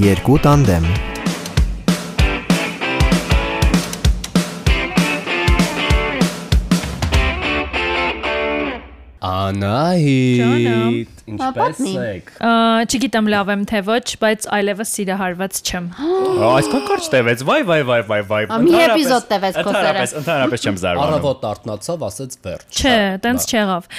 Երկու տանդեմ Անահիտ, ինչպես եք։ Ա, Չգիտեմ լավ եմ թե ոչ, բայց այլևս սիրահարված չեմ։ Այսքան կարճ տևեց։ Վայ, վայ, վայ, վայ, վայ։ մի էպիզոդ տևեց քո Ընդհանրապես, ընդհանրապես չեմ զարմանում։ Առավոտ արտնացավ, ասեց վերջ։ Չէ, տենց չեղավ։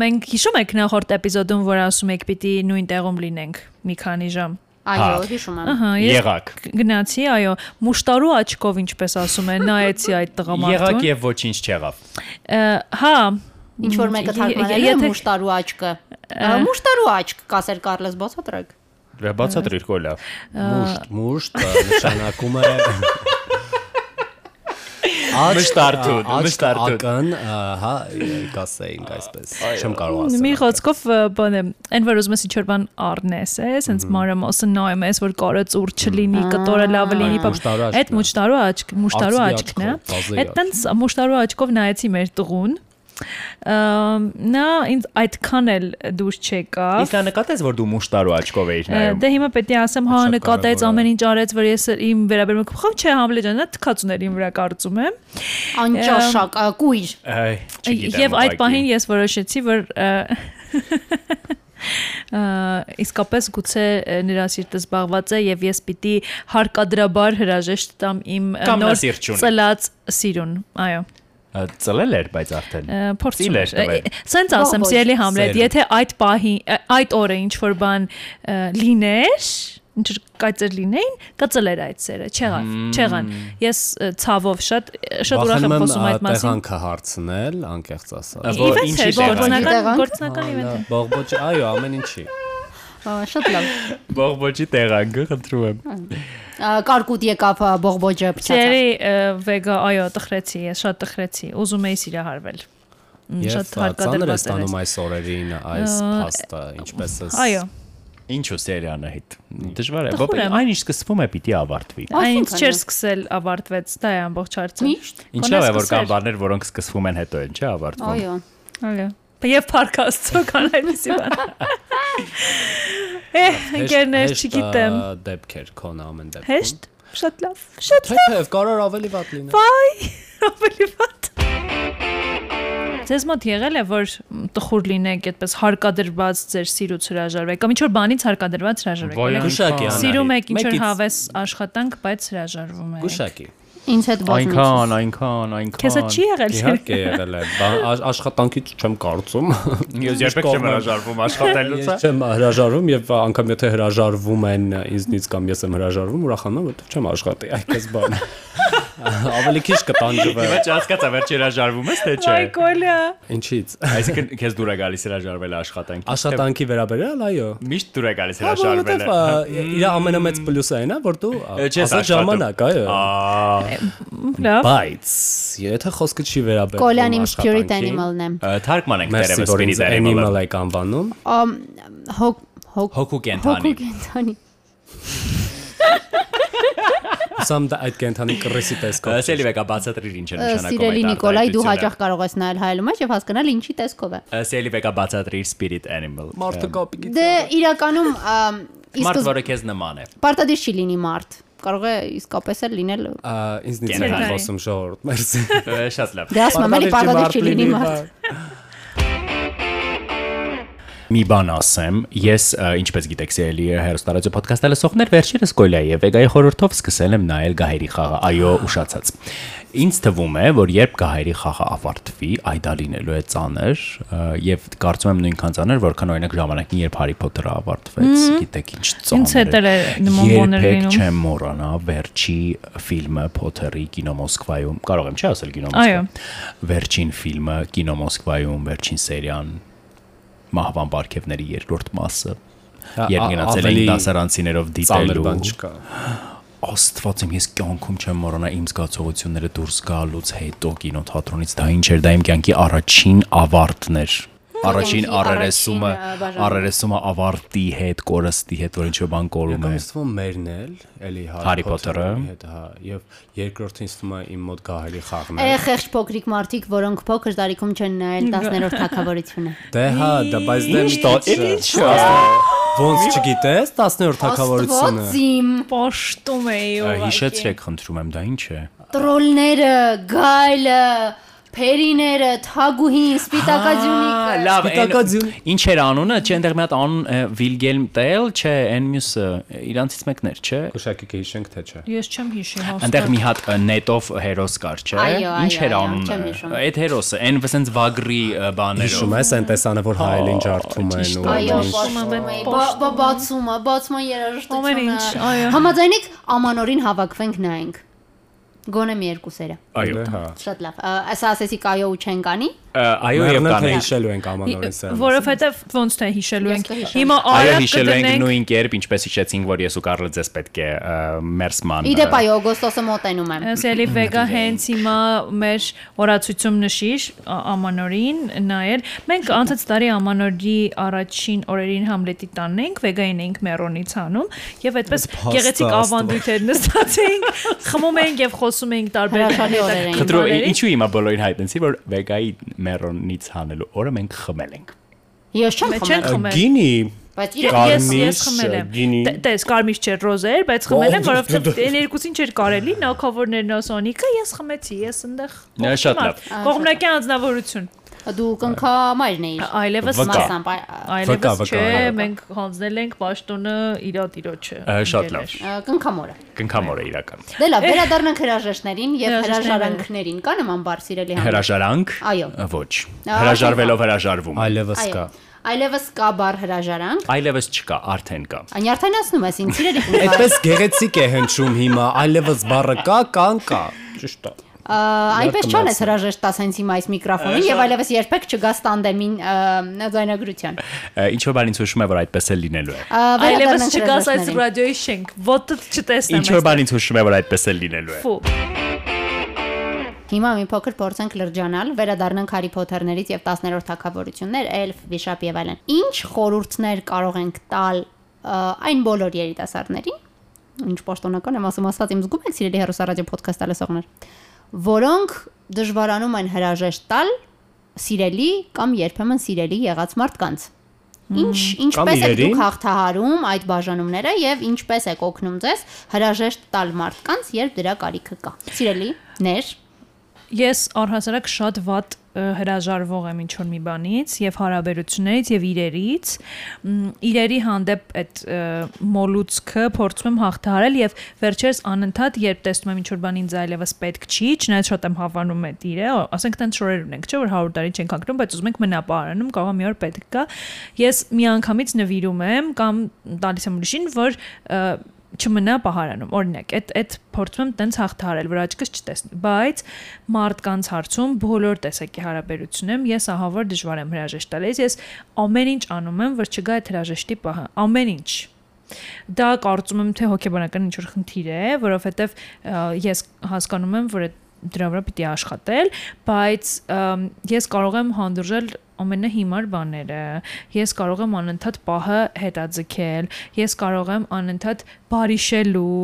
Մենք հիշում եք նախորդ էպիզոդում, որ ասում եք պիտի նույն տեղում լինենք մի քանի ժամ։ Այո, հիշում եմ։ Ահա, ես Եղաք։ գնացի, այո, մուշտարու աչքով ինչպես ասում են, նայեցի այդ տղամարդուն։ եւ ոչինչ չեղավ։ Հա, Ինչ որ մեկը թարգմանել է եթե- մուշտարու աչքը։ Մուշտարու աչք, կասեր Կարլես բացատրեք։ Դե բացատրիր կոլա։ Մուշտ, մուշտ նշանակում է Մշտարթուն, մշտարթուն։ ակն, ա, հա, կասեինք այսպես։ Չեմ կարող ասել։ մի խոսքով բանը, այն որ ուզում ես ինչ որ բան առնես, է, սենց մանրամասը նայում ես, որ կարը ծուր չլինի, կտորը լավը լինի, բա- Մուշտարու աչքն Այդ մուշտարու աչք, մուշտարու աչքն է։ Այդ տենց մուշտարու աչքով նայեցի մեր տղուն։ Նա ինձ այդքան էլ դուրս չեկավ։ Իսկ նա նկատեց, որ դու մուշտարու աչքով էիր նայում։ Դե հիմա պետք է ասեմ, հա նկատեց ամեն ինչ արեց, որ ես իմ վերաբերմունք խավ չէ համլե ջան, նա թքած ուներ իմ վրա կարծում եմ։ Անճաշակ, կույր։ Եվ այդ պահին ես որոշեցի, որ իսկապես գուցե նրա սիրտը զբաղված է եւ ես պիտի հարկադրաբար հրաժեշտ տամ իմ նոր ծլած սիրուն, այո։ Ծլել էր, բայց արդեն։ Ծիլ էր տվել։ Սենց ասեմ, սիրելի Համլետ, եթե այդ պահի այդ օրը ինչ որ բան լիներ, ինչ որ կայծեր լինեին, կծլեր այդ սերը, չեղավ, չեղան։ Ես ցավով շատ շատ ուրախ եմ խոսում այդ մասին։ Տեղանքը հարցնել, անկեղծ ասած։ որ ինչի գործնական գործնական իվենտ է։ Բողբոջ, այո, ամեն ինչի։ Շատ լավ։ Բողբոջի տեղանքը, խնդրում եմ։ Կարկուտ եկավ բողբոջը փչացավ։ Սերի վեգա, այո, տխրեցի, ես շատ տխրեցի։ Ուզում էի սիրահարվել։ Շատ է հարկադրված ստանում էր։ այս օրերին այս փաստը, ինչպես է։ Այո, Ինչու սերիանը հետ։ Դժվար է, բայց այն ինչ սկսվում է պիտի ավարտվի։ այն չէր սկսել ավարտվեց, դա է ամբողջ հարցը։ Ինչա՞ է որ կան բաներ, որոնք սկսվում են հետո են, չէ՞ ավարտվում։ Այո։ Այո։ Եվ փարքաստո կան այդպեսի բան։ Է, ընկերներ, չգիտեմ։ Դեպքեր քոնը ամեն դեպքում։ Հեշտ, շատ լավ, շատ Թեթև կարող ավելի վատ լինի։ Բայ, ավելի վատ։ Ձեզ մոտ եղել է որ տխուր լինեք այդպես հարկադրված ձեր սիրուց հրաժարվեք կամ ինչ որ բանից հարկադրված հրաժարվեք։ Գուշակի անահիտ։ Սիրում եք ինչ որ հավես աշխատանք, բայց հրաժարվում եք։ Գուշակի։ Ինձ հետ ոչ մի։ Այնքան, այնքան, այնքան։ Քեզ չի եղել։ Իհարկե եղել է, աշխատանքից չեմ կարծում։ Ես երբեք չեմ հրաժարվում աշխատելուց։ Ես չեմ հրաժարվում եւ անգամ եթե հրաժարվում են ինձնից կամ ես եմ հրաժարվում, ուրախանում եմ, որովհետեւ չեմ աշխատի, այդպես բան։ Ավելի քիչ կտանջվե։ Ոչ հասկացա, վերջ հրաժարվում ես թե չէ։ Այ կոլյա։ Ինչից։ Այսինքն քեզ դուր է գալիս հրաժարվել աշխատանքի։ Աշխատանքի վերաբերյալ, այո։ Միշտ դուր է գալիս հրաժարվելը։ որովհետեւ իր ամենամեծ պլյուսը այն է, որ դու Չես ասած ժամանակ, այո։ Լավ։ Բայց եթե խոսքը չի վերաբերվում Կոլյան իմ spirit animal-ն է։ Թարգմանենք դերևս spirit animal animal-ը։ եք անվանում։ Ամ, Հոգ հոգ Հոգու կենթանի։ հոգու կենթանի։ Սամ դա այդ կենթանի կռեսի տեսքով։ Սելի վեկա բացատրիր ինչ է նշանակում Սիրելի այդ Նիկոլայ, դու հաճախ կարող ես նայել հայելու մեջ եւ հասկանալ ինչի տեսքով է։ Սելի վեկա բացատրիր spirit animal։ Մարդը կապի Դե իրականում Մարդ, որը քեզ նման է։ պարտադիր չի լինի մարդ։ Կարող է իսկապես էլ լինել։ ինձնից են խոսում ժողովուրդ, մերսի։ Շատ լավ։ Դե ասում եմ, էլի պարտադիր չի լինի մարդ։ Մի բան ասեմ, ես ինչպես գիտեք, սիրելի հերոստարացիո ոդքասթը լսողներ, վերջերս Կոլյայի եւ Վեգայի խորհրդով սկսել եմ նայել Գահերի խաղը։ Այո, ուշացած։ Ինձ թվում է, որ երբ Գահերի խաղը ավարտվի, այդա լինելու է ծանր եւ կարծում եմ նույնքան ծանր, որքան օրինակ ժամանակին երբ Հարի Փոթերը ավարտվեց, գիտեք ինչ ծանր։ Ինձ հետ էլ նման բաներ Երբեք լինում։ չեմ մոռանա վերջի ֆիլմը Փոթերի կինո Մոսկվայում։ Կարող եմ չի ասել կինո Այո։ Մոսկվա։ Վերջին ֆիլմը կինո Մոսկվայում, վերջին սերիան մահվան բարգևների երկրորդ մասը։ Երբ գնացել ավելի էին դասարանցիներով Ծանր դիտելու։ բան չկա։ Աստված իմ ես կյանքում չեմ մոռանա իմ զգացողությունները դուրս գալուց հետո կինոթատրոնից դա ինչ էր դա իմ կյանքի առաջին ավարտն էր։ Առաջին բաժանում։ առերեսումը ավարտի հետ, կորստի հետ, որ ինչ-որ բան կորում է։ Եկամ ստվում մերն էլ, էլի Հարի Փոթերը։ հետ, հա, եւ երկրորդին ստվում է իմ մոտ գահերի խաղն է։ Է խեղճ փոքրիկ մարդիկ, որոնք փոքր տարիքում չեն նայել 10-րդ թակավորությունը։ Դե հա, դա բայց դե տա- ինչ ոնց չգիտես 10-րդ թակավորությունը։ Աստվածիմ Պաշտում էի ուղղակի։ Հիշեցրեք, խնդրում եմ, դա ինչ է։ տրոլները, գայլը, Փերիները, Թագուհին, Սպիտակաձյունիկը։ լավ, Սպիտակաձյուն։ Ինչ էր անունը, չէ, այնտեղ մի հատ անուն է, Վիլգելմ Տել, չէ, այն մյուսը, իրանցից մեկն էր, չէ։ Գուշակի կհիշենք թե չէ։ Ես չեմ հիշի հաստատ։ Այնտեղ մի հատ նետով հերոս կար, չէ։ Ինչ էր անունը։ հիշում։ Այդ հերոսը, այն վսենց վագրի բաներով։ Հիշում ես այն տեսանը, որ հայելին ջարդում են ու Այո, ինչ- պաշտում եմ, էի, պաշտում բա- բա- բացումը, բացման երաժշտությունը։ Ամեն ինչ, այո։ Համաձայնեք ամանորին հավաքվենք նայենք։ Գոնե մի երկուսերը։ Այո։ հա։ Շատ լավ։ Ա, Ասա ասեցի կայո ու չեն կանի։ Այո, եւ կանենք։ հիշելու ենք ամանորեն սա։ Որովհետև ոնց թե հիշելու ենք։ Հիմա Այո, հիշելու ենք նույն կերպ, ինչպես հիշեցինք, որ ես ու Կարլը ձեզ պետք է մերսման։ Իդեպ այո, օգոստոսը մոտենում եմ։ Սելի վեգա հենց հիմա մեր օրացույցում նշիր ամանորին նայել։ Մենք անցած տարի ամանորի առաջին օրերին Համլետի տանն էինք, վեգային էինք Մերոնից անում եւ այդպես գեղեցիկ Աստված։ ավանդույթներ նստած էինք, խմում էինք եւ խոսում էինք տարբեր Հրաշալի օրեր էին։ բաների։ ինչու հիմա բոլորին հայտնեցի, որ վեգայի մերոնից հանելու օրը մենք խմել ենք։ Ես չեմ խմել, Գինի բայց Ես իրոք ես խմել եմ։ Տես կարմիր չէր, ռոզա էր, բայց խմել եմ, Ո, որովհետեւ դե- այն երկուսին չէր կարելի, նակավորներն ասոնիկը ես խմեցի, ես այնտեղ։ Նա շատ լավ։ Կողմնակի անձնավորություն։ դու կնքամայրն էիր։ Այլևս Մասամբ այ- Այլևս չէ, մենք հանձնել ենք պաշտոնը իրա տիրոջը։ շատ լավ։ կնքամորը։ Կնքամոր է իրական։ Դե լավ, վերադառնանք հրաժեշտներին եւ հրաժարանքներին։ Կա նման բառ սիրելի համար։ Հրաժարանք։ Այո։ Ոչ։ Հրաժարվելով հրաժարվում։ այլևս կա։ Այլևս կա բառ հրաժարանք։ Այլևս չկա, արդեն կա։ Անյարդայնացնում ես ինձ կնքա։ Այդպես գեղեցիկ է հնչում հիմա, այլևս բառը կա, կան կա։ Ճիշտ է։ Այնպես չանես հրաժեշտ տաս հենց հիմա այս միկրոֆոնին եւ այլևս երբեք չգաս տանդեմին Ա, Ինչ որ բան ինձ հուշում է, որ այդպես է լինելու է։ Այլևս չկաս այս ռադիոյի շենք, ոտը չտեսնեմ։ Ինչ որ բան ինձ հուշում է, որ այդպես է լինելու է։ Ֆու։ Հիմա մի փոքր փորձենք լրջանալ, վերադառնանք Հարի Փոթերներից եւ 10-րդ թակավորություններ, Էլֆ, Վիշապ եւ այլն։ Ինչ խորհուրդներ կարող ենք տալ այն բոլոր երիտասարդներին, ինչ պաշտոնական եմ ասում, ասված իմ զգում եք սիրելի հերոսարադիո ոդքասթ լսողներ, որոնք դժվարանում են հրաժեշտ տալ սիրելի կամ երբեմն սիրելի եղած մարդկանց։ Ինչ ինչպես եք դուք հաղթահարում այդ բաժանումները եւ ինչպես եք օգնում ձեզ հրաժեշտ տալ մարդկանց, երբ դրա կարիքը կա։ Սիրելի ներ Ես առհասարակ շատ վատ ը, հրաժարվող եմ ինչ որ մի բանից եւ հարաբերություններից եւ իրերից իրերի հանդեպ այդ մոլուցքը փորձում եմ հաղթահարել եւ վերջերս անընդհատ երբ տեսնում եմ ինչ որ բան ինձ այլևս պետք չի չնայած շատ եմ հավանում այդ իրը ասենք տենց շորեր ունենք չէ որ 100 տարի չենք հանգնում բայց ուզում ենք մնա պարանում կարող է մի օր պետք կա ես միանգամից նվիրում եմ կամ տալիս եմ ուրիշին որ ը, չմնա պահարանում օրինակ այդ այդ փորձում եմ տենց հաղթահարել որ աչքս չտեսնի բայց մարդկանց հարցում բոլոր տեսակի հարաբերություն եմ ես ահա որ դժվար եմ հրաժեշտալ ես ես ամեն ինչ անում եմ որ չգա այդ հրաժեշտի պահը ամեն ինչ դա կարծում եմ թե հոգեբանական ինչ որ խնդիր է որովհետև ես հասկանում եմ որ այդ դրա վրա պիտի աշխատել, բայց ես կարող եմ հանդուրժել ամենահիմար բաները։ Ես կարող եմ անընդհատ պահը հետաձգել, ես կարող եմ անընդհատ բարիշելու,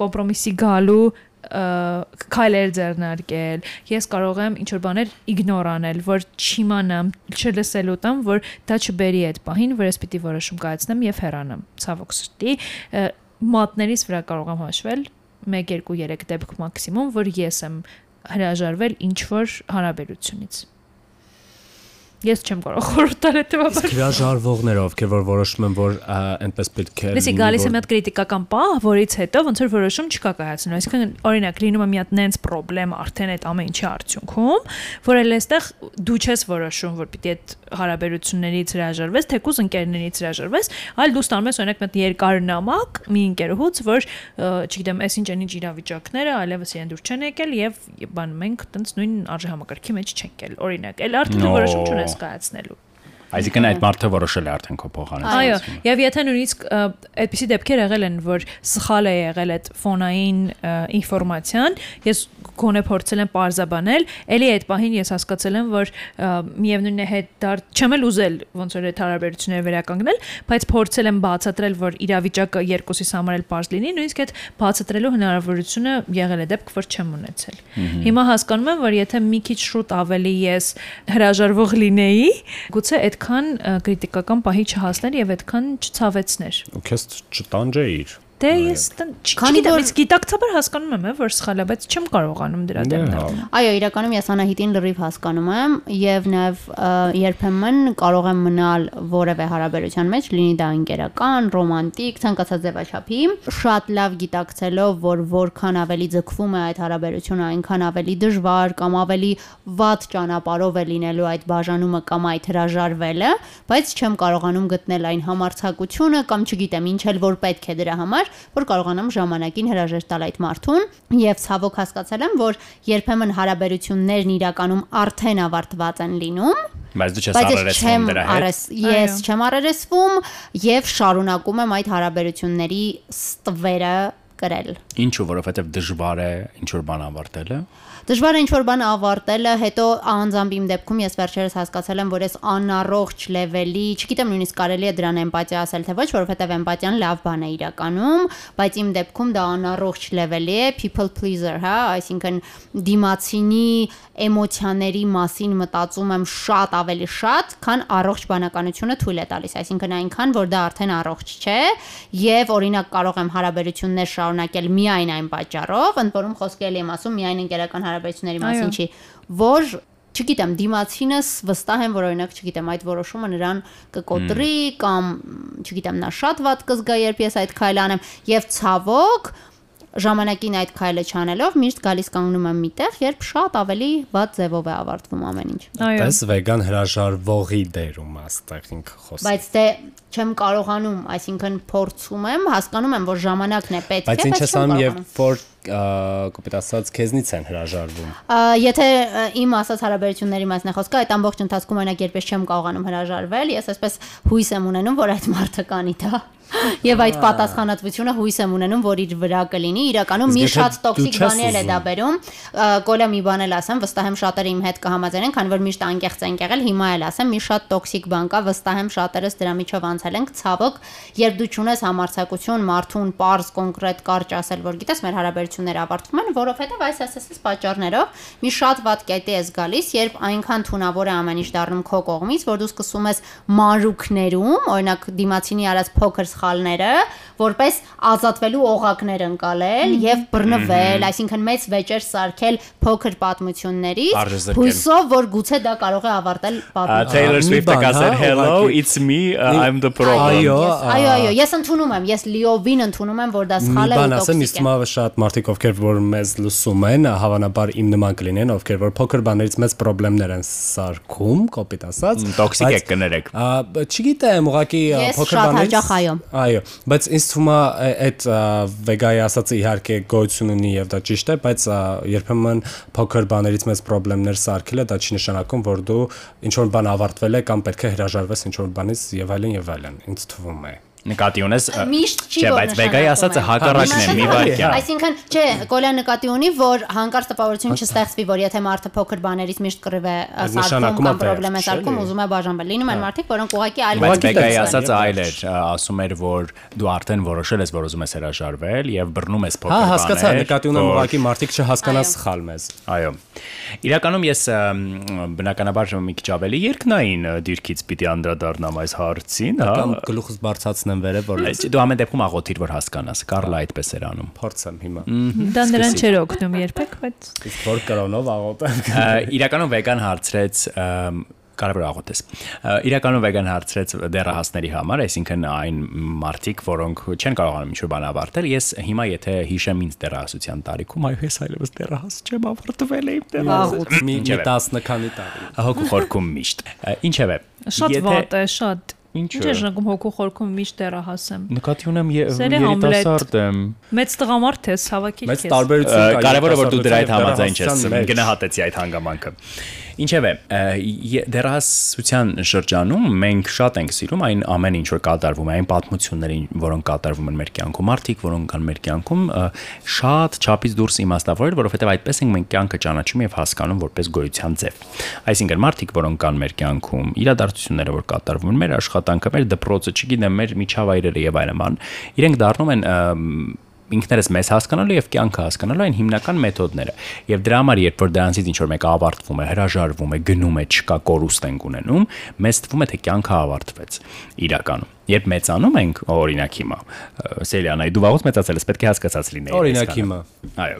կոմպրոմիսի գալու քայլեր ձեռնարկել ես կարող եմ ինչ որ բաներ իգնոր անել որ չիմանամ չլսելու տամ որ դա չբերի այդ պահին որ ես պիտի որոշում կայացնեմ եւ հեռանամ ցավոք սրտի մատներիս վրա կարող եմ հաշվել 1 2 3 դեպք մաքսիմում որ ես եմ հրաժարվել ինչ որ հարաբերությունից ես չեմ կարող խորհուրդ տալ հետեւաբար Հրաժարվողները, ովքեր որ որոշում են, որ այնպես պետք է Լսի գալիս է մի հատ քրիտիկական պահ, որից հետո ոնց որ որոշում չկա կայացնում։ Այսինքն օրինակ լինում է մի հատ նենց խնդրեմ արդեն այդ ամեն ինչի արդյունքում, որ էլ այստեղ դու չես որոշում, որ պիտի այդ հարաբերություններից հրաժարվես, թեկուզ ընկերներից հրաժարվես, այլ դու ստանում ես օրինակ մի երկար նամակ մի ընկերուց, որ չգիտեմ, այսինչ ինչ իրավիճակները այլևս իրեն դուր չեն եկել եւ բան մենք տենց նույն արժե համակարգի մեջ չենք ել։ Օրինակ, այլ արդեն որոշում չունես կայացնելու։ Այսինքն այդ մարդը որոշել է արդեն քո փոխանցել։ Այո, եւ եթե նույնիսկ այդպիսի դեպքեր եղել են, որ սխալ է եղել այդ ֆոնային ինֆորմացիան, ես գոնե փորձել եմ parzabanել, ելի այդ պահին ես հասկացել եմ, որ միևնույնն է հետ դար չեմ էլ ուզել ոնց որ այդ հարաբերությունները վերականգնել, բայց փորձել եմ բացատրել, որ իրավիճակը երկուսիս համար էլ པարզ լինի, նույնիսկ այդ բացատրելու հնարավորությունը եղել է դեպք, որ չեմ ունեցել։ Հիմա հասկանում եմ, որ եթե մի քիչ շուտ ավելի ես հրաժարվող լինեի, գուցե այդքան քրիտիկական պահի չհասներ եւ այդքան չցավեցներ։ ու քեզ չտանջեիր Դե ես չգիտեմ, ես գիտակցաբար հասկանում եմ, որ սխալ է, բայց չեմ կարողանում դրա Դե, դեմ հա։ դառնալ։ Այո, իրականում ես Անահիտին լրիվ հասկանում եմ եւ նաեւ երբեմն կարող եմ մնալ որևէ հարաբերության մեջ, լինի դա ընկերական, ռոմանտիկ, ցանկացած ձևաչափի, շատ լավ գիտակցելով, որ որքան ավելի ձգվում է այդ հարաբերությունը, այնքան ավելի դժվար կամ ավելի վատ ճանապարհով է լինելու այդ բաժանումը կամ այդ հրաժարվելը, բայց չեմ կարողանում գտնել այն համարցակությունը կամ չգիտեմ ինչ էլ որ պետք է դրա համար, որ կարողանամ ժամանակին հրաժեշտ տալ այդ մարդուն եւ ցավոք հասկացել եմ, որ երբեմն հարաբերություններն իրականում արդեն ավարտված են լինում, Բայց դու չես առերեսվում չեմ դրա հետ։ ես չեմ առերեսվում եւ շարունակում եմ այդ հարաբերությունների ստվերը կրել։ Ինչու, որովհետև դժվար է ինչ որ բան ավարտելը։ Դժվար է ինչ որ բան ավարտելը, հետո անձամբ իմ դեպքում ես վերջերս հասկացել եմ, որ ես անառողջ լեվելի, չգիտեմ նույնիսկ կարելի է դրան էմպաթիա ասել թե ոչ, որովհետև էմպաթիան լավ բան է իրականում, բայց իմ դեպքում դա անառողջ լեվելի է, people pleaser, հա, այսինքն դիմացինի էմոցիաների մասին մտածում եմ շատ ավելի շատ, քան առողջ բանականությունը թույլ է տալիս, այսինքն այնքան, որ դա արդեն առողջ չէ, եւ օրինակ կարող եմ հարաբերություններ շարունակել միայն այն պատճառով, ընդ որում խոսքի էլի եմ ասում միայն ընկերական հարաբերությունների մասին չի, որ չգիտեմ, դիմացինս վստահ եմ, որ օրինակ, չգիտեմ, այդ որոշումը նրան կկոտրի կամ չգիտեմ, նա շատ վատ կզգա, երբ ես այդ քայլը անեմ եւ ցավոք ժամանակին այդ քայլը չանելով միշտ գալիս կանգնում եմ միտեղ, երբ շատ ավելի վատ ձևով է ավարտվում ամեն ինչ։ Այո։ Պես վեգան հրաժարվողի դերում աստեղ ինքը խոսում։ Բայց դե չեմ կարողանում, այսինքն փորձում եմ, հասկանում եմ, որ ժամանակն է պետք է, Բայց ինչ կարողանում։ երբ որ կոպիտ ասած քեզնից են հրաժարվում։ Եթե իմ ասած հարաբերությունների մասն է խոսքը, այդ ամբողջ ընթացքում օրինակ երբես չեմ կարողանում հրաժարվել, ես այսպես հույս եմ ունենում, որ այդ մարդը կանի դա։ Եվ այդ պատասխանատվությունը հույս եմ ունենում, որ իր վրա կլինի։ Իրականում մի շատ տոքսիկ էլ է դա բերում։ Կոլա մի բան էլ ասեմ, վստահ եմ շատերը իմ հետ կհամաձայնեն, քանի որ միշտ անկեղծ են եղել, հիմա էլ ասեմ, մի շատ տոքսիկ բան կա, վստահ եմ շատերս դրա միջով անցել ենք, ցավոք, երբ դու ճունես համարցակություն, մարդուն པարզ կոնկրետ կարճ ասել, որ գիտես, մեր հարաբերությունները ավարտվում են, որովհետև այս ասես պատճառներով մի շատ վատ կետի ես գալիս, երբ այնքան թունավոր է ամեն ինչ դառնում քո կողմից, որ դու սկսում ես մանրուքներում, օրինակ դիմացինի արած փոքր սխալները, որպես ազատվելու օղակներ ընկալել եւ բռնվել, այսինքն մեծ վեճեր սարքել փոքր պատմություններից, հույսով, որ գուցե դա կարող է ավարտել Uh, պատմությունը։ Taylor Swift-ը բան, կասեր հա, hello, it's me, uh, I'm the problem։ Այո, Ես- Այո, այո, ես ընդունում եմ, ես լիովին ընդունում եմ, որ դա սխալ է բան ու ասեմ, տոքսիկ իսկ է։ մավը շատ մարդիկ ովքեր որ մեզ լսում են, հավանաբար իմ նման կլինեն, ովքեր որ փոքր բաներից մեծ խնդիրներ են սարքում, կոպիտ ասած։ Տոքսիկ եք կներեք։ Չգիտեմ, ուղղակի ա, Ես փոքր շատ բաներից հաճախ այո։ Այո, բայց ինձ թվում է ա- այդ ա, վեգայի ասածը իհարկե գոյություն ունի եւ դա ճիշտ է, բայց ա, երբեմն փոքր բաներից մեծ խնդիրներ սարքելը դա չի նշանակում, որ դու ինչ որ բան ավարտվել է կամ պետք է հրաժարվես ինչ որ բանից եւ այլն եւ այլն։ Ինձ թվում է։ Նկատի ունես Միշտ չի Չէ, բայց Վեգայի ասածը հակառակն է, մի վայրկյան։ Այսինքն, չէ, Կոլյա նկատի ունի, որ հանկարծ տպավորություն չստեղծվի, որ եթե մարդը փոքր բաներից միշտ կռիվ է սարքում կամ պրոբլեմ է սարքում, ուզում է բաժանվել։ Լինում են մարդիկ, որոնք ուղղակի այլ Բայց Վեգայի ասածը այլ էր, ասում էր, որ դու արդեն որոշել ես, որ ուզում ես հրաժարվել եւ բռնում ես փոքր Հա, բաներ։ հասկացա, նկատի ունեմ ուղղակի մարդիկ չհասկանան Այո։ սխալ մեզ։ Այո։ Իրականում ես բնականաբար մի քիչ ավելի երկնային դիրքից պիտի անդրադառնամ այս հարցին, հա։ Կամ գլուխս բարձացնեմ վերև, որ Դու ամեն դեպքում աղոթիր, որ հասկանաս։ Կարլը այդպես էր անում։ փորձեմ հիմա։ Դա նրան չէր օգնում երբեք, բայց Իսկ որ կրոնով աղոթեմ։ Իրականում վեգան հարցրեց կարևոր աղոթես։ Իրականում վեգան հարցրեց դեռահասների համար, այսինքն այն մարդիկ, որոնք չեն կարողանում ինչ-որ բան ավարտել։ Ես հիմա եթե հիշեմ ինձ դեռահասության տարիքում, այո, ես այլևս դեռահաս չեմ ավարտվել եմ դեռահաս։ Մի Ինչևէ, 10 քանի տարի։ հոգու խորքում միշտ։ Ինչևէ, շատ վատ է, շատ։ Ինչը։ Ինչ է ժանգում հոգու խորքում միշտ դեռահասեմ։ նկատի ունեմ երիտասարդ եմ։ Մեծ տղամարդ ես, հավաքիր Մեծ քեզ։ տարբերություն կա։ Կարևորը որ դու դրա երիտասարդության համաձայն ես, գնահատեցի այդ հանգամանքը։ Ինչևէ, դեռահասության շրջանում մենք շատ ենք սիրում այն ամեն ինչ որ կատարվում է, այն պատմություններին, որոնք կատարվում են մեր կյանքում, մարդիկ, որոնք կան մեր կյանքում, շատ չափից դուրս իմաստավորել, որովհետև այդպես ենք մենք կյանքը ճանաչում եւ հասկանում որպես գոյության ձև։ Այսինքն մարդիկ, որոնք կան մեր կյանքում, իրադարձությունները, որ կատարվում են, մեր աշխատանքը, մեր դպրոցը, չգիտեմ, մեր միջավայրերը եւ այլն, իրենք դառնում են ինքներս մեզ հասկանալու եւ կյանքը հասկանալու այն հիմնական մեթոդները։ Եւ դրա համար, երբ որ դրանցից ինչ որ մեկը ավարտվում է, հրաժարվում է, գնում է, չկա կորուստ ենք ունենում, մեզ թվում է թե կյանքը ավարտվեց իրականում։ Երբ մեծանում ենք, օրինակ հիմա, ը, Սելիանայի դու վաղուց մեծացել ես, պետք է հասկացած լինեի։ Օրինակ հիմա։ Այո։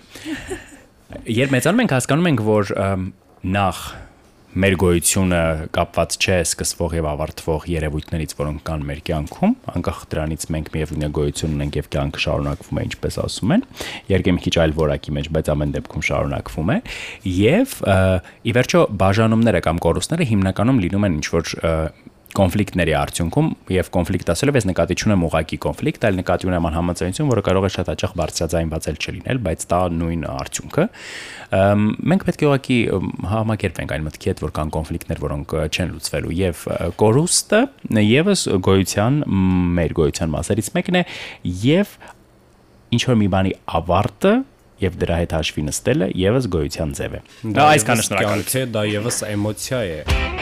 Երբ մեծանում ենք, հասկանում ենք, որ նախ մեր գոյությունը կապված չէ սկսվող եւ ավարտվող երևույթներից, որոնք կան մեր կյանքում, անկախ դրանից մենք միևնույն գոյություն ունենք եւ կյանքը շարունակվում է, ինչպես ասում են, երկեմ քիչ այլ որակի մեջ, բայց ամեն դեպքում շարունակվում է եւ ի վերջո բաժանումները կամ կորուստները հիմնականում լինում են ինչ որ կոնֆլիկտների արդյունքում եւ կոնֆլիկտ ասելով ես նկատի չունեմ ուղակի կոնֆլիկտ, այլ նկատի ունեմ անհամաձայնություն, որը կարող է շատ հաճախ բարձրաձայնված չլինել, բայց դա նույն արդյունքը։ Մենք պետք է ուղակի համակերպենք այն մտքի հետ, որ կան կոնֆլիկտներ, որոնք չեն լուծվելու եւ կորուստը եւս գոյության մեր գոյության մասերից մեկն է եւ ինչ որ մի բանի ավարտը եւ դրա հետ հաշվի նստելը եւս գոյության ձև է։ Դա այսքանը շնորհակալություն։ դա եւս էմոցիա է։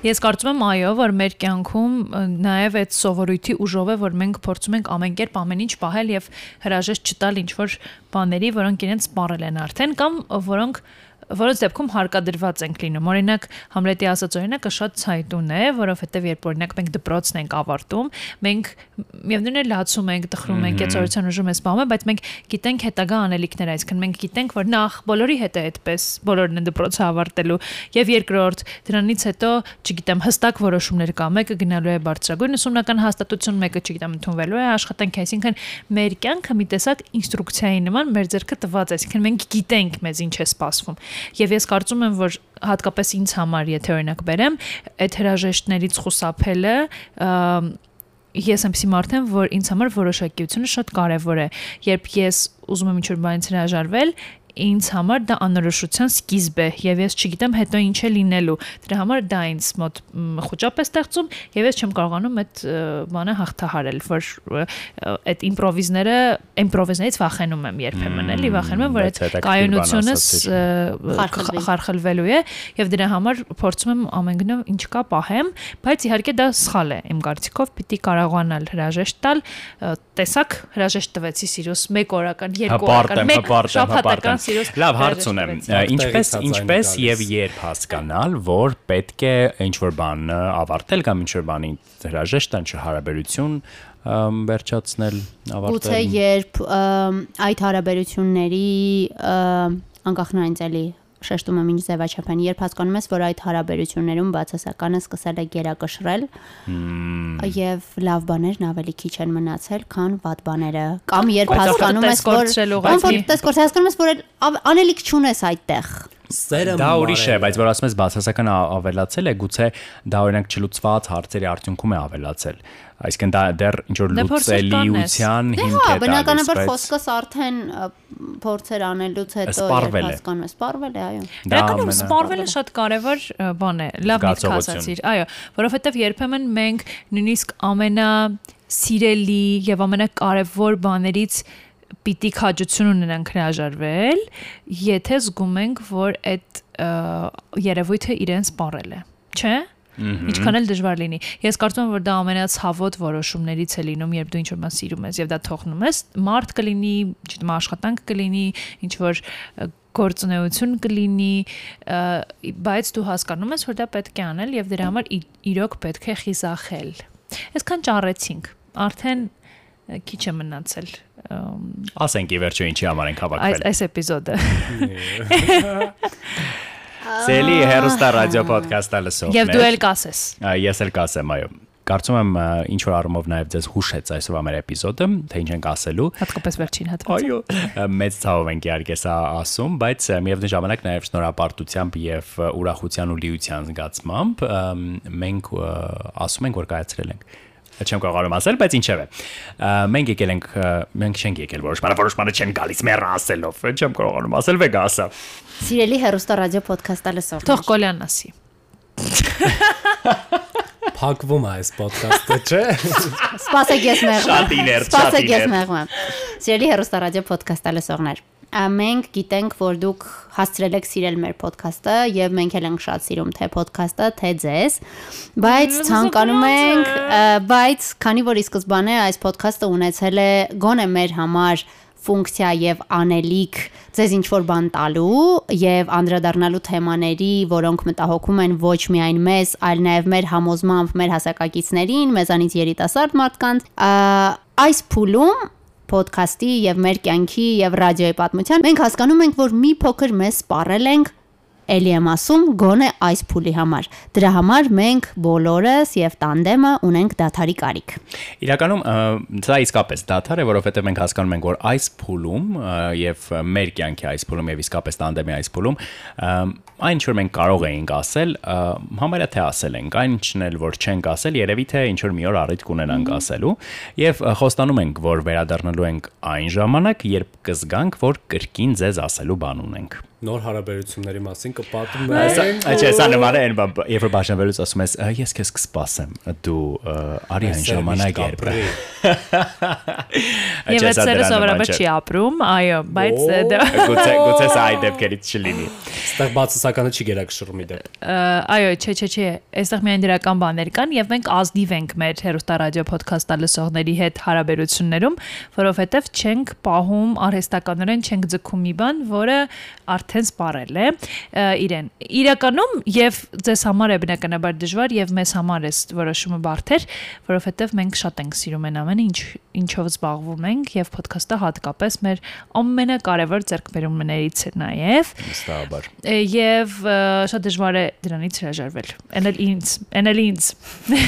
Ես կարծում եմ այո, որ մեր կյանքում նաև այդ սովորույթի ուժով է, որ մենք փորձում ենք ամեն կերպ ամեն ինչ պահել եւ հրաժեշտ չտալ ինչ որ բաների, որոնք իրենց սպառել են արդեն կամ որոնք որոնց դեպքում հարկադրված ենք լինում։ Օրինակ Համլետի ասած օրինակը շատ ցայտուն է, որովհետև երբ օրինակ մենք դպրոցն ենք ավարտում, մենք միևնույն է լացում ենք, տխրում ենք, կեցորության ուժում ես բամը, բայց մենք գիտենք հետագա անելիքներ, այսինքն մենք գիտենք, որ նախ բոլորի հետ է այդպես, բոլորն են դպրոցը ավարտելու, եւ երկրորդ դրանից հետո, չգիտեմ, հստակ որոշումներ կա, մեկը գնալու է բարձրագույն ուսումնական հաստատություն, մեկը չգիտեմ, ընդունվելու է աշխատանքի, այսինքն մեր կյանքը մի տեսակ ինստրուկցիայի նման մեր ձեռքը տված է, այսինքն մենք գիտենք մեզ ինչ է սպասվում։ Եվ ես կարծում եմ, որ հատկապես ինձ համար, եթե օրինակ բերեմ, այդ հրաժեշտներից խուսափելը ես ամսի մարդ եմ, որ ինձ համար որոշակիությունը շատ կարևոր է։ Երբ ես ուզում եմ ինչ-որ բանից հրաժարվել, ինձ համար դա անորոշության սկիզբ է եւ ես չգիտեմ հետո ինչ է լինելու դրա համար դա ինձ մոտ խոճապ է ստեղծում եւ ես չեմ կարողանում այդ բանը հաղթահարել որ այդ իմպրովիզները իմպրովիզներից վախենում եմ երբեմն էլի վախենում եմ որ այդ կայունությունս խարխլվելու է եւ դրա համար փորձում եմ ամեն գնով ինչ կա պահեմ բայց իհարկե դա սխալ է իմ կարծիքով պիտի կարողանալ հրաժեշտ տալ տեսակ հրաժեշտ տվեցի սիրուս 1 օրական 2 Հպարտ օրական եմ, 1 հպարտ եմ, հպարտ շաբաթական սիրուս Լավ, հարց ունեմ։ Ինչպես ինչպես եւ երբ հասկանալ, որ պետք է ինչ որ բան ավարտել կամ ինչ որ բանի հրաժեշտ տան հարաբերություն ըմ, վերջացնել, Գուցե ավարտել։ երբ ըմ, այդ հարաբերությունների անկախ նրանից էլի շեշտում եմ ինչ ձևաչափ են, երբ հասկանում ես, որ այդ հարաբերություններում բացասականը սկսել է գերակշռել եւ լավ բաներն ավելի քիչ են մնացել, քան վատ բաները, կամ երբ հասկանում ես, որ տեսկորցրել ուղղակի։ կոմֆորտ հասկանում ես, որ անելիք չունես այդտեղ։ Սերը Դա ուրիշ է, բայց որ ասում ես բացասական ավելացել է, գուցե դա օրինակ չլուծված հարցերի արդյունքում է ավելացել։ Այսինքն դա դեռ ինչ որ Դե լուծելիության Դե հիմք հա, է տալիս, բնականաբար բայց խոսքս արդեն փորձեր անելուց հետո հասկանում ես, սպառվել է, այո։ դա Իրականում ամենա- սպառվելը շատ կարևոր բան է։ Լավ միտք ասացիր։ Այո, որովհետև երբեմն մենք նույնիսկ ամենա սիրելի եւ ամենակարևոր բաներից պիտի քաջություն ունենանք հրաժարվել, եթե զգում ենք, որ այդ երևույթը իրեն սպառել է։ Չէ՞։ Ինչքան էլ դժվար լինի։ Ես կարծում եմ, որ դա ամենացավոտ որոշումներից է լինում, երբ դու ինչ-որ բան սիրում ես եւ դա թողնում ես, մարդ կլինի, չգիտեմ, աշխատանք կլինի, ինչ որ գործունեություն կլինի, բայց դու հասկանում ես, որ դա պետք է անել եւ դրա համար իրոք պետք է խիզախել։ Այսքան ճառեցինք։ Արդեն քիչ է մնացել ասենք ի վերջո ինչի համար ենք այս հավաքվել։ այս էպիզոդը։ Սելի հերոստա ռադիո ոդքասթը լսող։ Եվ դու էլ կասես։ Ես էլ կասեմ, այո։ Կարծում եմ ինչ որ առումով նաև ձեզ հուշեց այսօրվա մեր էպիզոդը, թե ինչ ենք ասելու։ Հատկապես վերջին հատվածը։ Այո, մեծ ցավով ենք իհարկե սա ասում, բայց միևնույն ժամանակ նաև շնորհապարտությամբ եւ ուրախության ու լիության զգացմամբ մենք ասում ենք, որ կայացրել ենք Չեմ կարողանում ասել, բայց ինչևէ։ Մենք եկել ենք, մենք չենք եկել որոշ բանը, որոշ բանը չեն գալիս մեր ասելով։ Չեմ կարողանում ասել, վեգա ասա։ Սիրելի հերոստա ռադիո ոդքասթը լսող։ Թող Կոլյանն ասի։ Փակվում է այս ոդկասթը, չէ։ Սպասեք ես մեղմ։ Շատ իներ, շատ Սպասեք ես իներ։ մեղմ։ Սիրելի հերոստա ռադիո ոդքասթը լսողներ։ Մենք գիտենք, որ դուք հասցրել եք սիրել մեր ոդքասթը եւ մենք էլ ենք շատ սիրում թե ոդքասթը, թե ձեզ, բայց ցանկանում ենք, բայց քանի որ ի սկզբանե այս ոդքասթը ունեցել է գոնե մեր համար ֆունկցիա եւ անելիք ձեզ ինչ որ բան տալու եւ անդրադառնալու թեմաների, որոնք մտահոգում են ոչ միայն մեզ, այլ նաեւ մեր համոզմամբ մեր հասակակիցներին, մեզանից երիտասարդ մարդկանց, այս փուլում ոդքասթի եւ մեր կյանքի եւ ռադիոյի պատմության մենք հասկանում ենք, որ մի փոքր մեզ սպառել ենք Էլի եմ ասում գոնե այս փուլի համար։ Դրա համար մենք բոլորս եւ տանդեմը ունենք դաթարի կարիք։ Իրականում սա իսկապես դաթար է, որովհետև մենք հասկանում ենք, որ այս փուլում եւ մեր կյանքի այս փուլում եւ իսկապես տանդեմի այս փուլում այն ինչ որ մենք կարող էինք ասել, համարյա թե ասել ենք, այն ինչն էլ որ չենք ասել, երևի թե ինչ որ մի օր առիթ կունենանք ասելու եւ խոստանում ենք, որ վերադառնալու ենք այն ժամանակ, երբ կզգանք, որ կրկին ձեզ ասելու բան ունենք։ Նոր հարաբերությունների մասին կպատում Սա ենք։ չէ, սա նման է այն բան, երբ որ բաժանվելուց ասում ես, «Ա, ես քեզ կսպասեմ, դու արի այն ժամանակ երբ։ Եւ այդ սերը սովորաբար չի ապրում, այո, բայց դա Գուցե գուցե սա այդ դեպքերից չլինի։ Ստեղ բացասականը չի գերակշռում իդեպ։ այո, չէ, չէ, չէ, այստեղ միայն դրական բաներ կան եւ մենք ազնիվ ենք մեր հերոստա ռադիո ոդքասթը լսողների հետ հարաբերություններում, որովհետեւ չենք պահում արհեստականորեն չենք ձգում մի բան, որը արդեն սպառել է իրեն։ Իրականում եւ ձեզ համար է բնականաբար դժվար եւ մեզ համար է որոշումը բարդ էր, որովհետեւ մենք շատ ենք սիրում այն ամենը, ինչ ինչով զբաղվում ենք եւ ոդքասթը հատկապես մեր ամենակարևոր ձեռքբերումներից է նաեւ Վստահաբար։ ը, շատ դժվար է դրանից հրաժարվել։ Էն էլ ինձ, էն էլ ինձ։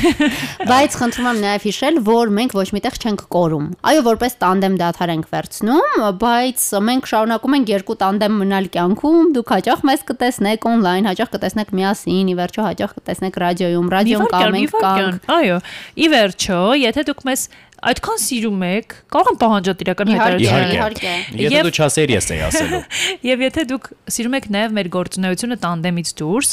Բայց խնդրում եմ նաև հիշել, որ մենք ոչ միտեղ չենք կորում։ Այո, որպես տանդեմ դաթար ենք վերցնում, բայց մենք շարունակում ենք երկու տանդեմ մնալ կյանքում։ Դուք հաճախ մեզ կտեսնեք on-line, հաճախ կտեսնեք միասին, ի վերջո հաճախ կտեսնեք ռադիոյում, ռադիոն կա, մենք կանք։ Այո, ի վերջո, եթե դուք մեզ այդքան սիրում եք, կարող եմ պահանջատ իրական Իհարկե, հայտարարություն։ իհարկե։ Եթե դու չասեր ես էի ասելու։ Եվ եթե դուք սիրում եք նաև մեր գործունեությունը տանդեմից դուրս,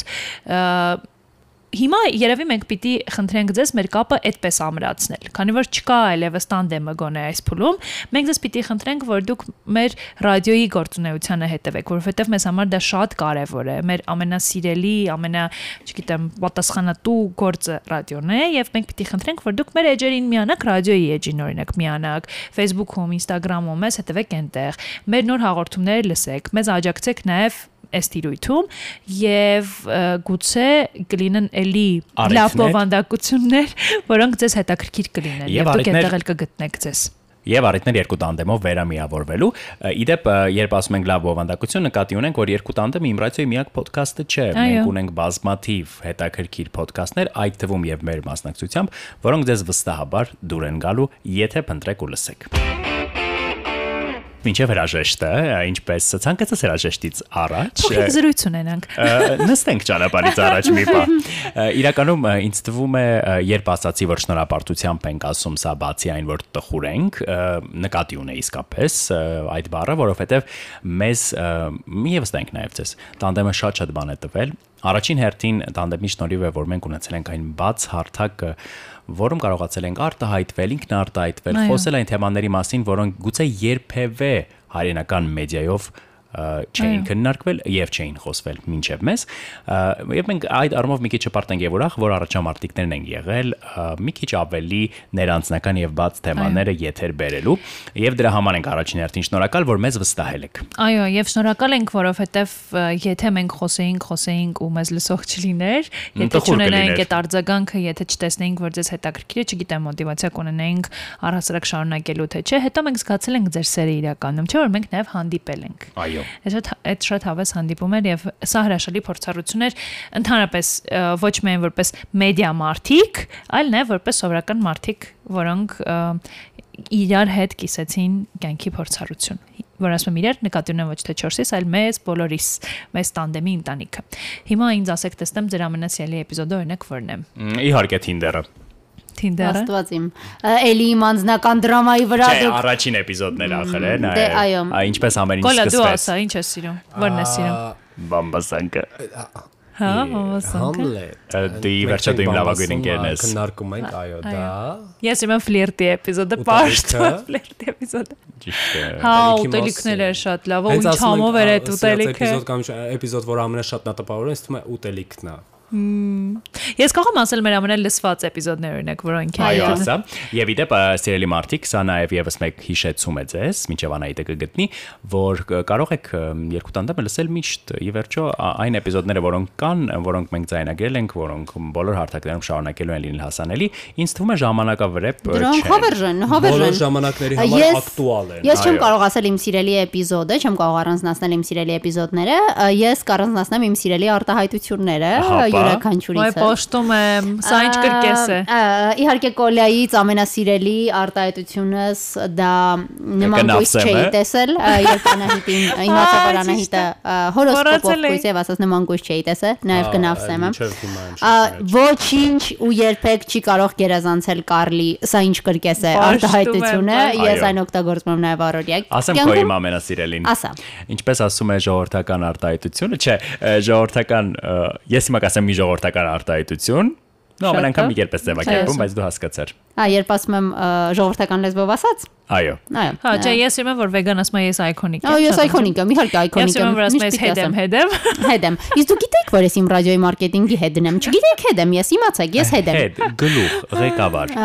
Հիմա երևի մենք պիտի խնդրենք ձեզ մեր կապը այդպես ամրացնել, քանի որ չկա այլևս տանդեմը գոնե այս փուլում, մենք ձեզ պիտի խնդրենք, որ դուք մեր ռադիոյի գործունեությանը հետևեք, որովհետև մեզ համար դա շատ կարևոր է, մեր ամենասիրելի, ամենա, չգիտեմ, պատասխանատու գործը ռադիոն է, եւ մենք պիտի խնդրենք, որ դուք մեր էջերին միանաք, ռադիոյի էջին օրինակ միանաք, Facebook-ում, Instagram-ում, մեզ հետևեք այնտեղ, մեր նոր հաղորդումները լսեք, մեզ աջակցեք նաև այս տիրույթում եւ գուցե կլինեն էլի լավ բովանդակություններ, որոնք ձեզ հետաքրքիր կլինեն եւ դուք այդտեղ էլ կգտնեք ձեզ։ Եվ առիթներ երկու տանդեմով վերամիավորվելու։ Իդեպ երբ ասում ենք լավ բովանդակություն, նկատի ունենք, որ երկու տանդեմը իմ ռադիոյի միակ ոդքասթը չէ։ Մենք ունենք բազմաթիվ հետաքրքիր ոդքասթներ, այդ թվում եւ մեր մասնակցությամբ, որոնք ձեզ վստահաբար դուր են գալու, եթե փնտրեք ու լսեք։ Մինչև հրաժեշտը, ինչպես ցանկացած հրաժեշտից առաջ, Փոքրիկ զրույց ունենանք։ նստենք ճանապարհից առաջ մի բա։ Իրականում ինձ թվում է, երբ ասացի, որ շնորհապարտությամբ ենք ասում սա բացի այն, որ տխուր ենք, նկատի ունե իսկապես այդ բառը, որովհետև մեզ ա, մի եւս տենք նաեւ ցես։ Տանդեմը շատ-շատ բան է տվել։ Առաջին հերթին տանդեմի շնորհիվ է, որ մենք ունեցել ենք այն բաց հարթակ ա, որում կարողացել ենք արտահայտվել, ինքնարտահայտվել, խոսել այն թեմաների մասին, որոնք գուցե երբևէ հայրենական մեդիայով չէին քննարկվել եւ չէին խոսվել մինչեւ մեզ եւ մենք այդ առումով մի քիչ հպարտենք եւ ուրախ որ առաջամարտիկներն են եղել մի քիչ ավելի ներանձնական եւ բաց թեմաները եթեր բերելու եւ դրա համար ենք առաջին հերթին շնորհակալ որ մեզ վստահել եք Այո, եւ շնորհակալ ենք, որովհետեւ եթե մենք խոսեինք, խոսեինք ու մեզ լսող չլիներ, եթե չունենայինք այդ արձագանքը, եթե չտեսնեինք, որ ձեզ հետաքրքիր է, չգիտեմ, մոտիվացիա կունենայինք առհասարակ շարունակելու թե չէ, հետո մենք զգացել ենք ձեր սերը իրականում, չէ՞ որ մենք նաեւ հանդիպել ենք։ այո Այս շատ այդ շատ հավես հանդիպում էր եւ սա հրաշալի փորձառություն էր ընդհանրապես ոչ միայն որպես մեդիա մարտիկ, այլ նաեւ որպես սովորական մարտիկ, որոնք իրար հետ կիսեցին կյանքի փորձառություն որ ասում եմ իրար նկատի ունեմ ոչ թե 4-ից, այլ մեզ բոլորիս, մեզ տանդեմի ընտանիքը։ Հիմա ինձ ասեք տեսնեմ ձեր ամենասիրելի էպիզոդը օրինակ որն է։ իհարկե Tinder-ը Tinder-ը։ Աստված իմ։ Էլի իմ անձնական դրամայի վրա Չէ, դուք առաջին էպիզոդներ ախր է, նա։ Դե, այո։ Ինչպես ամեն ինչ Կոլա դու սկսվեց։ ասա, ինչ ես սիրում։ Որն ես սիրում։ Բամբասանկը։ Հա, Համլետ։ Դի վերջը դու իմ լավագույն ընկերն ես։ Քննարկում ենք, այո, դա։ Ես իմը ֆլիրտի էպիզոդը, Ուտելիքը։ պաշտ ֆլիրտի էպիզոդը։ Ճիշտ է։ Հա, ուտելիքները մասին։ շատ լավ, ու ինչ համով էր այդ ուտելիքը։ Էպիզոդ կամ էպիզոդ, որ ամենաշատ նա տպավորում, ինձ թվում է ուտելիքն է։ Ես կարող եմ ասել մեր ամենալսված էպիզոդներ օրինակ, որոնք են։ Այո, ասա։ Եվ իդեպ սիրելի մարդիկ, սա նաև եւս մեկ հիշեցում է ձեզ, մինչև Անահիտը կգտնի, որ կարող եք երկու տանդեմ լսել միշտ ի վերջո այն էպիզոդները, որոնք կան, որոնք մենք ձայնագրել ենք, որոնք բոլոր հարթակներում շարունակելու են լինել հասանելի, ինձ թվում է ժամանակավրեպ Դրանք հավերժեն, Բոլոր հավերժեն։ ժամանակների համար ակտուալ են։ Ես չեմ կարող ասել իմ սիրելի էպիզոդը, չեմ կարող առանձնացնել իմ սիրելի էպիզոդները, ես կառանձնացնեմ իմ սիրելի արտահայտությունները Հապա։ Ոայ, յուրաքանչյուրից։ պաշտում եմ, սա ինչ կրկես է։ Իհարկե կոլյայից ամենասիրելի արտահայտությունս դա նման գույս չէի տեսել, երբ Անահիտին իմացա որ Անահիտը հորոսկոպով գույս եւ ասաց նման գույս չէի տեսել, նաեւ կնավսեմ եմ։ Ոչինչ ու երբեք չի կարող գերազանցել Կարլի, սա ինչ կրկես է արտահայտությունը, ես այն օգտագործում եմ նաև առօրյա։ Ասեմ քո իմ ամենասիրելին։ Ասա։ Ինչպես ասում է ժողովրդական արտահայտությունը, չէ, ժողովրդական ես հիմա կասեմ մի ժողովրդական արտահայտություն։ Նո, Շատ ամեն անգամ մի կերպ ես ձևակերպում, բայց դու հասկացար։ Ա, երբ ասում եմ ժողովրդական լեզվով ասած։ Այո։ Այո։ Հա, չէ, ես իմը որ վեգան ասում եմ, ես այկոնիկ Ա, ես այկոնիկ եմ, իհարկե այկոնիկ Ես իմը եմ։ որ ասում պիտի հետեմ, հետեմ։ Հետ եմ։ Իսկ դու գիտեք, որ ես իմ ռադիոյի մարքեթինգի հետն եմ։ Չգիտեք հետ եմ, ես իմացեք, ես հետ եմ։ Հետ, գլուխ, ղեկավար,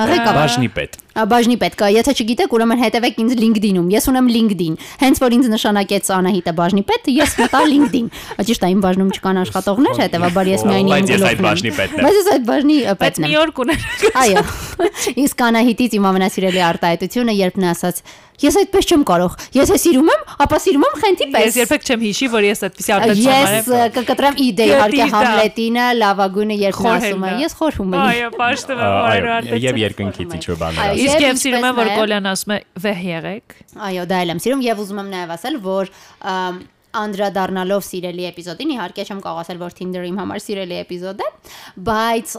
բաժնի պետ։ Ա, Բաժնի պետք է, եթե չգիտեք, ուրեմն հետևեք ինձ LinkedIn-ում։ Ես ունեմ LinkedIn։ Հենց որ ինձ նշանակեց Անահիտը բաժնի պետ, ես մտա LinkedIn։ Ճիշտ է, իմ բաժնում չկան աշխատողներ, հետեւաբար ես միայն իմ Բայց ես այդ գլուխն եմ։ բաժնի պետն եմ։ Բայց ես այդ բաժնի Բայց պետն եմ։ մի օր կուներ։ Այո։ Իսկ Անահիտից իմ ամենասիրելի արտահայտությունը, երբ նա ասաց. Ես այդպես չեմ կարող։ Ես է սիրում եմ, ապա սիրում եմ խենթի պես։ Ես երբեք չեմ հիշի, որ ես այդպեսի արտադրություն Ես ա, կկտրեմ իդե իհարկե Համլետինը լավագույնը երբ նա ասում է։ Ես խորհում եմ։ Այո, պաշտում եմ Այո, որ եւ երկնքից ինչ որ բաներ Այո, ասում։ Իսկ Եվ եւ սիրում եմ որ Կոլյան ասում է վեհ եղեք։ Այո, դա էլ եմ սիրում եւ ուզում եմ նաեւ ասել, որ անդրադառնալով սիրելի էպիզոդին, իհարկե չեմ կարող ասել, որ Tinder-ը իմ համար սիրելի էպիզոդ է, բայց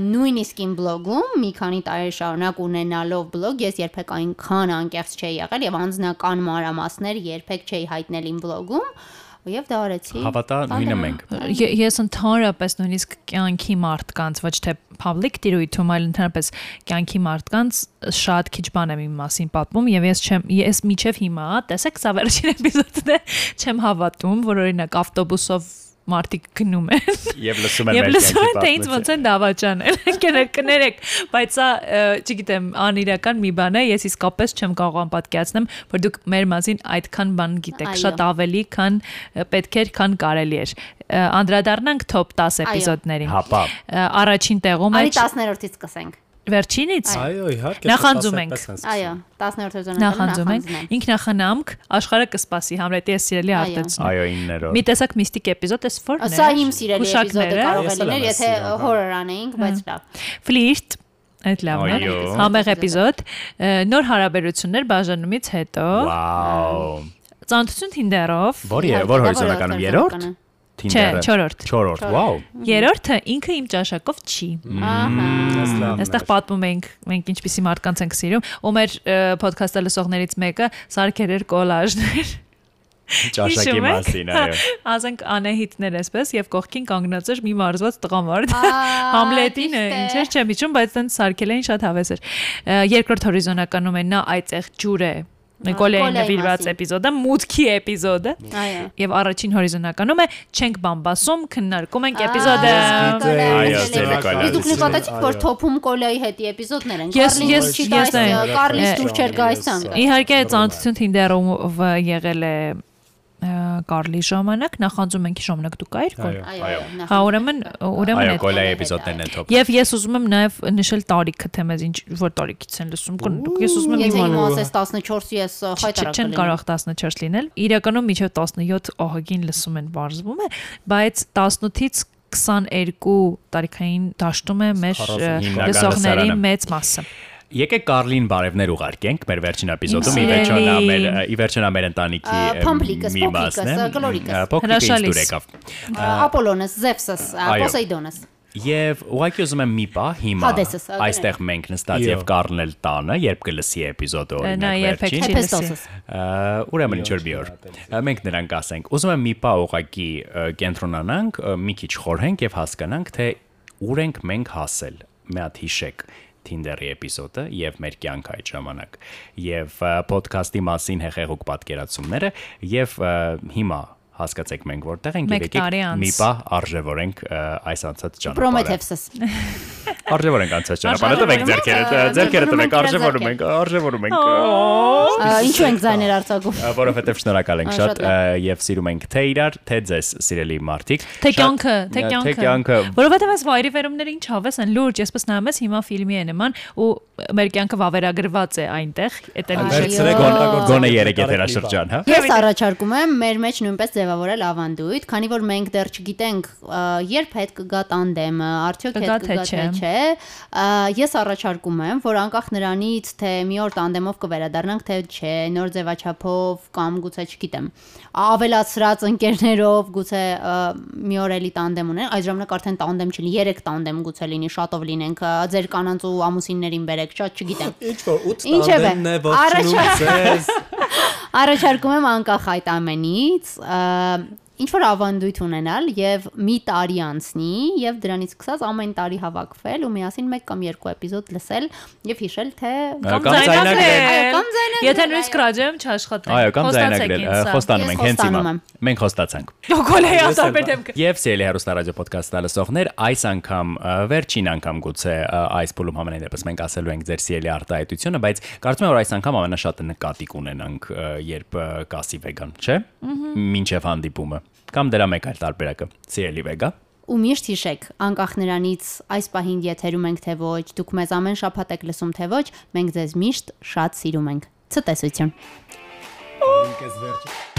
նույնիսկ իմ բլոգում մի քանի տարի շարունակ ունենալով բլոգ, ես երբեք այնքան անկեղծ չէի եղել եւ անձնական մանրամասներ երբեք չէի հայտնել իմ բլոգում եւ դա արեցի։ Հավատա, նույնը մենք։ Ես ընդհանրապես նույնիսկ կյանքի մարդկանց, ոչ թե public տիրույթում, այլ ընդհանրապես կյանքի մարդկանց շատ քիչ բան եմ իմ մասին պատմում եւ ես չեմ ես միջև հիմա, տեսեք, սա վերջին էպիզոդն է, չեմ հավատում, որ օրինակ ավտոբուսով մարդիկ գնում են Եվ լսում եմ Եվ մեր լսում են թե ինձ ոնց են դավաճանել։ Կներեք, կներեք, բայց սա չգիտեմ, անիրական մի բան է, ես իսկապես չեմ կարող անպատկերացնեմ, որ դուք մեր մասին այդքան բան գիտեք, շատ ավելի, քան պետք էր, քան կարելի էր։ Անդրադառնանք top 10 էպիզոդներին։ Հապա։ Առաջին տեղում է Արի 10-րդից սկսենք։ վերջինից։ Այո, իհարկե։ Նախանձում ենք։ Այո, 10-րդ սեզոնում Նախանձում ենք։ Ինքնախնամք, աշխարհը կսպասի, Համլետի է սիրելի արտացում։ Այո, 9-րդ։ Մի տեսակ միստիկ էպիզոդ էս ֆորն է։ Սա իմ սիրելի էպիզոդը կարող է լինել, եթե horror անեինք, բայց լավ։ Ֆլիրտ այդ լավն է։ Համեղ էպիզոդ, նոր հարաբերություններ բաժանումից հետո, Վաու։ ծանոթություն Tinder-ով, Որ է, որ հորիզոնականում երրորդ։ չէ, Tinder-ը։ 4-րդ։ 4-րդ, վաու։ Երրորդը ինքը իմ ճաշակով չի։ լավ։ Այստեղ պատմում ենք մենք ինչպիսի մարդկանց ենք սիրում, ու մեր ոդքասթը լսողներից մեկը սարքեր էր կոլաժներ։ Ճաշակի մասին, այո։ Ասենք Անահիտներ էսպես եւ կողքին կանգնած էր մի մարզված տղամարդ։ Համլետին ճիշտ է։ ինչ էր չեմ իջում, բայց տենց սարքել էին շատ հավես էր։ Երկրորդ հորիզոնականում է նա այծեղ ջուր է։ Նիկոլեի նվիրված էպիզոդը, մուտքի էպիզոդը։ Այո։ Եվ առաջին հորիզոնականում է չենք բամբասում, քննարկում ենք էպիզոդը։ Այո, Իսկ դուք նկատեցիք, որ թոփում կոլայի հետի էպիզոդներ են։ Ես- ես- չի այն- Կարլիս դուր չեր գայս Իհարկե ծանոթություն Tinder-ով եղել է Կարլի ժամանակ, նախանձում ենք ժամանակ դու կայր կոլ։ Այո։ Այո, Հա, ուրեմն ուրեմն Այո, այդ կոլայի էպիզոդներն են top։ Եվ ես ուզում եմ նաև նշել տարիքը, թե մեզ ինչ որ տարիքից են լսում։ կն- Ես ուզում եմ Եթե իմանալ։ իմ ասես 14 ես խայտարակ Չեն կարող 14 լինել։ Իրականում միջև 17 ահագին լսում են բարձվում է, բայց 18-ից 22 տարիքային դաշտում է մեր լսողների մեծ մասը։ Եկեք Կարլին բարևներ ուղարկենք մեր վերջին էպիզոդում։ Ի վերջո նա մեր ի վերջո նա մեր ընտանիքի մի փոքրիկս, մասն է։ Հրաշալիս։ դուր եկավ։ Ապոլոնս, Զևսս, Պոսեյդոնս։ Եվ ուղղակի ուզում եմ մի պա հիմա այստեղ մենք նստած եւ Կարլն էլ տանը, երբ կլսի էպիզոդը Նա օրինակ վերջին։ Ուրեմն ինչ որ մի օր։ Մենք նրան կասենք։ Ուզում եմ մի պա ուղղակի կենտրոնանանք, մի քիչ խորհենք եւ հասկանանք, թե ուր ենք մենք հասել։ Մի հատ հիշեք Tinder-ի էպիզոդը եւ մեր կյանքը այդ ժամանակ եւ podcast-ի մասին հեղեղուկ պատկերացումները եւ հիմա հասկացեք մենք որտեղ ենք տարի անց։ մի պա արժևորենք այս անցած ճանապարհը Պրոմեթևսս։ արժևորենք անցած ճանապարհը տվեք ձերքերը ձերքերը տվեք արժևորում ենք արժևորում ենք Ինչու ենք ձայներ արձակում։ Ա, որովհետև շնորհակալ ենք շատ եւ սիրում ենք թե իրար, թե ձեզ, սիրելի մարդիկ։ Թե կյանքը, թե կյանքը։ Թե կյանքը։ Որովհետև այս վայրի վերումները ինչ հավես են լուրջ, եսպես նայում ես հիմա ֆիլմի է նման ու մեր կյանքը վավերագրված է այնտեղ, Գոն- օգտագործեք Գոնե 3 նկարեք եթերաշրջան, հա։ Ես առաջարկում եմ մեր մեջ նույնպես ձևավորել ավանդույթ, քանի որ մենք դեռ չգիտենք երբ հետ կգա տանդեմը, արդյոք հետ կգա թե չէ։ Ես առաջարկում եմ, որ անկախ նրանից, թե մի օր տանդեմով կվերադառնանք, թե չէ, նոր ձևաչափով կամ գուցե չգիտեմ, ավելացրած ընկերներով գուցե մի օր էլի տանդեմ ունեն, այս ժամանակ արդեն տանդեմ չլինի, 3 տանդեմ գուցե լինի, շատով լինենք, ա, ձեր կանանց ու ամուսիններին բերեք, շատ չգիտեմ։ Ինչ որ 8 Ինչևէ, տանդեմն է առաջ- ձեզ։ Առաջարկում եմ անկախ այդ ամենից ինչ որ ավանդույթ ունենալ եւ մի տարի անցնի եւ դրանից սկսած ամեն տարի հավաքվել ու միասին մեկ կամ երկու էպիզոդ լսել եւ հիշել թե Կամ ձայնագրել։ կամ ձայնագրել, Եթե նույնիսկ ռադիոյում չաշխատենք։ Այո, կամ ձայնագրել, խոստանում ենք հենց հիմա։ Մենք խոստացանք։ Գոլեի Ես ասար էլ- մեր դեմքը։ Եվ սիրելի հերոստա ռադիո ոդկասթը լսողներ, այս անգամ վերջին անգամ գուցե այս փուլում համենայն դեպս մենք ասելու ենք ձեր սիրելի արտահայտությունը, բայց կարծում եմ որ այս անգամ ամենաշատը նկատի կունենանք, երբ կասի վեգան, չէ՞։ Մինչև հանդիպումը կամ դրա մեկ այլ տարբերակը։ Սիրելի վեգա։ ու միշտ հիշեք անկախ նրանից այս պահին եթերում ենք թե ոչ դուք մեզ ամեն շաբաթ եք լսում թե ոչ մենք ձեզ միշտ շատ սիրում ենք ցտեսություն Ինքս վերջ